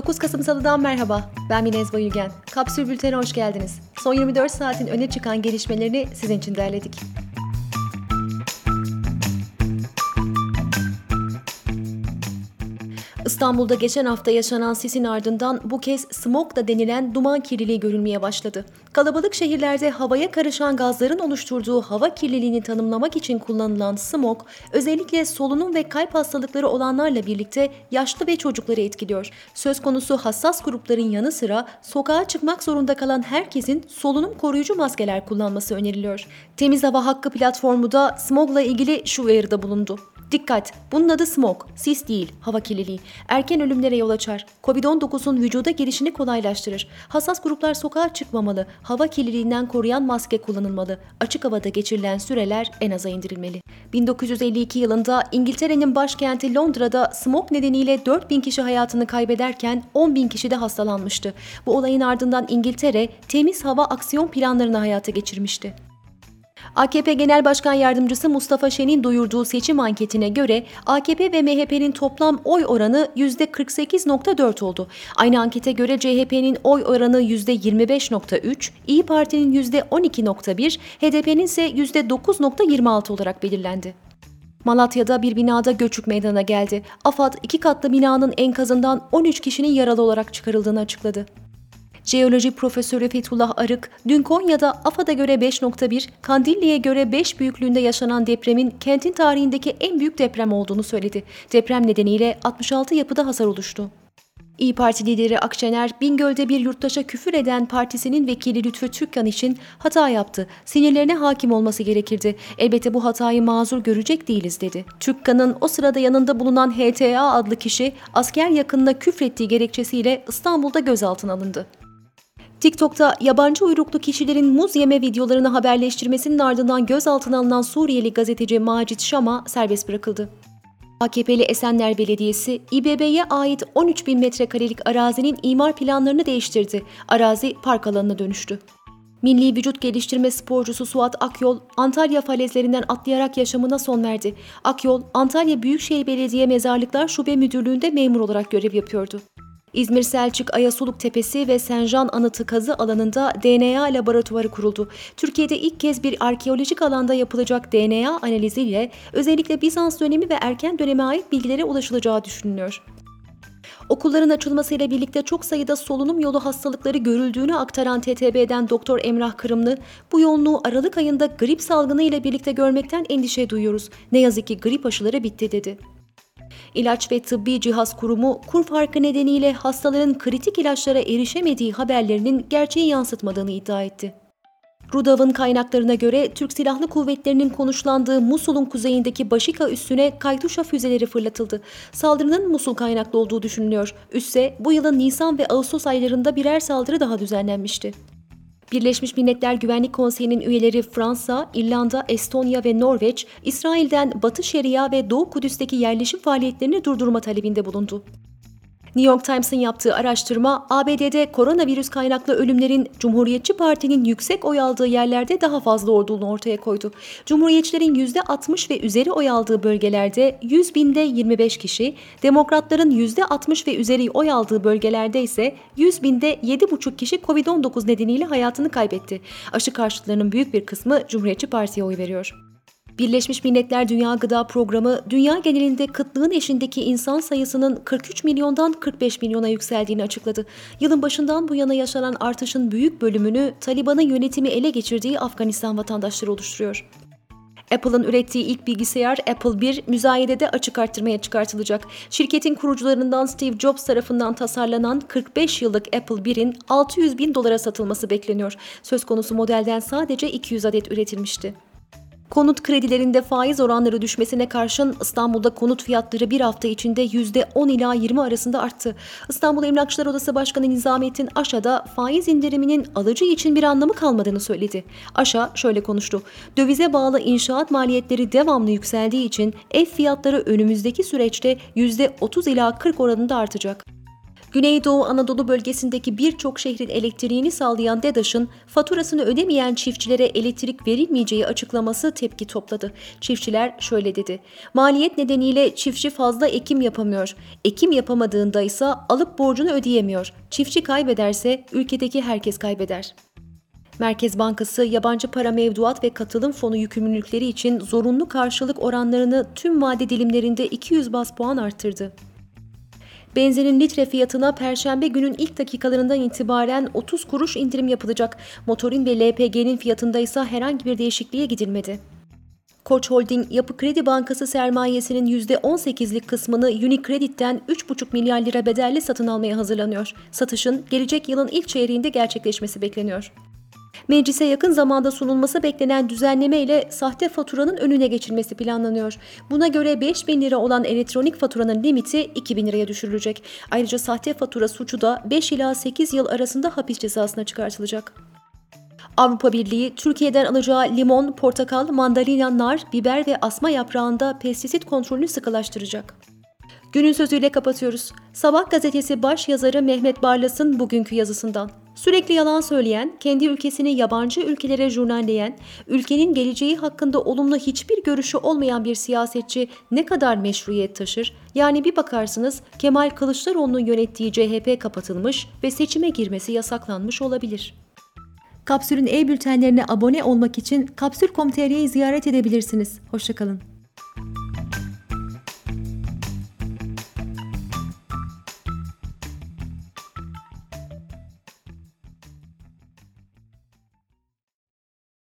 9 Kasım Salı'dan merhaba. Ben Minez Bayülgen. Kapsül Bülten'e hoş geldiniz. Son 24 saatin öne çıkan gelişmelerini sizin için derledik. İstanbul'da geçen hafta yaşanan sisin ardından bu kez smog da denilen duman kirliliği görülmeye başladı. Kalabalık şehirlerde havaya karışan gazların oluşturduğu hava kirliliğini tanımlamak için kullanılan smog, özellikle solunum ve kalp hastalıkları olanlarla birlikte yaşlı ve çocukları etkiliyor. Söz konusu hassas grupların yanı sıra sokağa çıkmak zorunda kalan herkesin solunum koruyucu maskeler kullanması öneriliyor. Temiz Hava Hakkı platformu da smogla ilgili şu uyarıda bulundu. Dikkat! Bunun adı smog, sis değil, hava kirliliği. Erken ölümlere yol açar. Covid-19'un vücuda girişini kolaylaştırır. Hassas gruplar sokağa çıkmamalı. Hava kirliliğinden koruyan maske kullanılmalı. Açık havada geçirilen süreler en aza indirilmeli. 1952 yılında İngiltere'nin başkenti Londra'da smog nedeniyle 4000 kişi hayatını kaybederken 10 bin kişi de hastalanmıştı. Bu olayın ardından İngiltere temiz hava aksiyon planlarını hayata geçirmişti. AKP Genel Başkan Yardımcısı Mustafa Şen'in duyurduğu seçim anketine göre AKP ve MHP'nin toplam oy oranı %48.4 oldu. Aynı ankete göre CHP'nin oy oranı %25.3, İyi Parti'nin %12.1, HDP'nin ise %9.26 olarak belirlendi. Malatya'da bir binada göçük meydana geldi. AFAD iki katlı binanın enkazından 13 kişinin yaralı olarak çıkarıldığını açıkladı. Jeoloji Profesörü Fethullah Arık, dün Konya'da AFAD'a göre 5.1, Kandilli'ye göre 5 büyüklüğünde yaşanan depremin kentin tarihindeki en büyük deprem olduğunu söyledi. Deprem nedeniyle 66 yapıda hasar oluştu. İyi Parti lideri Akşener, Bingöl'de bir yurttaşa küfür eden partisinin vekili Lütfü Türkkan için hata yaptı. Sinirlerine hakim olması gerekirdi. Elbette bu hatayı mazur görecek değiliz dedi. Türkkan'ın o sırada yanında bulunan HTA adlı kişi asker yakınına küfrettiği gerekçesiyle İstanbul'da gözaltına alındı. TikTok'ta yabancı uyruklu kişilerin muz yeme videolarını haberleştirmesinin ardından gözaltına alınan Suriyeli gazeteci Macit Şam'a serbest bırakıldı. AKP'li Esenler Belediyesi, İBB'ye ait 13 bin metrekarelik arazinin imar planlarını değiştirdi. Arazi park alanına dönüştü. Milli vücut geliştirme sporcusu Suat Akyol, Antalya falezlerinden atlayarak yaşamına son verdi. Akyol, Antalya Büyükşehir Belediye Mezarlıklar Şube Müdürlüğü'nde memur olarak görev yapıyordu. İzmir Selçuk Ayasuluk Tepesi ve Senjan Anıtı kazı alanında DNA laboratuvarı kuruldu. Türkiye'de ilk kez bir arkeolojik alanda yapılacak DNA analiziyle özellikle Bizans dönemi ve erken döneme ait bilgilere ulaşılacağı düşünülüyor. Okulların açılmasıyla birlikte çok sayıda solunum yolu hastalıkları görüldüğünü aktaran TTB'den Doktor Emrah Kırımlı, bu yoğunluğu Aralık ayında grip salgını ile birlikte görmekten endişe duyuyoruz. Ne yazık ki grip aşıları bitti dedi. İlaç ve Tıbbi Cihaz Kurumu kur farkı nedeniyle hastaların kritik ilaçlara erişemediği haberlerinin gerçeği yansıtmadığını iddia etti. Rudav'ın kaynaklarına göre Türk Silahlı Kuvvetleri'nin konuşlandığı Musul'un kuzeyindeki Başika üssüne Kaytuşa füzeleri fırlatıldı. Saldırının Musul kaynaklı olduğu düşünülüyor. Üsse bu yılın Nisan ve Ağustos aylarında birer saldırı daha düzenlenmişti. Birleşmiş Milletler Güvenlik Konseyi'nin üyeleri Fransa, İrlanda, Estonya ve Norveç, İsrail'den Batı Şeria ve Doğu Kudüs'teki yerleşim faaliyetlerini durdurma talebinde bulundu. New York Times'ın yaptığı araştırma, ABD'de koronavirüs kaynaklı ölümlerin Cumhuriyetçi Parti'nin yüksek oy aldığı yerlerde daha fazla olduğunu ortaya koydu. Cumhuriyetçilerin %60 ve üzeri oy aldığı bölgelerde 100 binde 25 kişi, Demokratların %60 ve üzeri oy aldığı bölgelerde ise 100 binde 7,5 kişi COVID-19 nedeniyle hayatını kaybetti. Aşı karşıtlarının büyük bir kısmı Cumhuriyetçi Parti'ye oy veriyor. Birleşmiş Milletler Dünya Gıda Programı, dünya genelinde kıtlığın eşindeki insan sayısının 43 milyondan 45 milyona yükseldiğini açıkladı. Yılın başından bu yana yaşanan artışın büyük bölümünü Taliban'ın yönetimi ele geçirdiği Afganistan vatandaşları oluşturuyor. Apple'ın ürettiği ilk bilgisayar Apple 1 müzayedede açık arttırmaya çıkartılacak. Şirketin kurucularından Steve Jobs tarafından tasarlanan 45 yıllık Apple 1'in 600 bin dolara satılması bekleniyor. Söz konusu modelden sadece 200 adet üretilmişti. Konut kredilerinde faiz oranları düşmesine karşın İstanbul'da konut fiyatları bir hafta içinde %10 ila 20 arasında arttı. İstanbul Emlakçılar Odası Başkanı Nizamettin Aşa'da faiz indiriminin alıcı için bir anlamı kalmadığını söyledi. Aşa şöyle konuştu. Dövize bağlı inşaat maliyetleri devamlı yükseldiği için ev fiyatları önümüzdeki süreçte %30 ila 40 oranında artacak. Güneydoğu Anadolu bölgesindeki birçok şehrin elektriğini sağlayan DEDAŞ'ın faturasını ödemeyen çiftçilere elektrik verilmeyeceği açıklaması tepki topladı. Çiftçiler şöyle dedi. Maliyet nedeniyle çiftçi fazla ekim yapamıyor. Ekim yapamadığında ise alıp borcunu ödeyemiyor. Çiftçi kaybederse ülkedeki herkes kaybeder. Merkez Bankası yabancı para mevduat ve katılım fonu yükümlülükleri için zorunlu karşılık oranlarını tüm vade dilimlerinde 200 bas puan arttırdı. Benzinin litre fiyatına perşembe günün ilk dakikalarından itibaren 30 kuruş indirim yapılacak. Motorin ve LPG'nin fiyatında ise herhangi bir değişikliğe gidilmedi. Koç Holding Yapı Kredi Bankası sermayesinin %18'lik kısmını Unicredit'ten 3,5 milyar lira bedelle satın almaya hazırlanıyor. Satışın gelecek yılın ilk çeyreğinde gerçekleşmesi bekleniyor. Meclise yakın zamanda sunulması beklenen düzenleme ile sahte faturanın önüne geçilmesi planlanıyor. Buna göre 5 bin lira olan elektronik faturanın limiti 2 bin liraya düşürülecek. Ayrıca sahte fatura suçu da 5 ila 8 yıl arasında hapis cezasına çıkartılacak. Avrupa Birliği, Türkiye'den alacağı limon, portakal, mandalina, nar, biber ve asma yaprağında pestisit kontrolünü sıkılaştıracak. Günün sözüyle kapatıyoruz. Sabah gazetesi baş yazarı Mehmet Barlas'ın bugünkü yazısından. Sürekli yalan söyleyen, kendi ülkesini yabancı ülkelere jurnalleyen, ülkenin geleceği hakkında olumlu hiçbir görüşü olmayan bir siyasetçi ne kadar meşruiyet taşır? Yani bir bakarsınız Kemal Kılıçdaroğlu'nun yönettiği CHP kapatılmış ve seçime girmesi yasaklanmış olabilir. Kapsül'ün e-bültenlerine abone olmak için kapsül.com.tr'yi ziyaret edebilirsiniz. Hoşçakalın.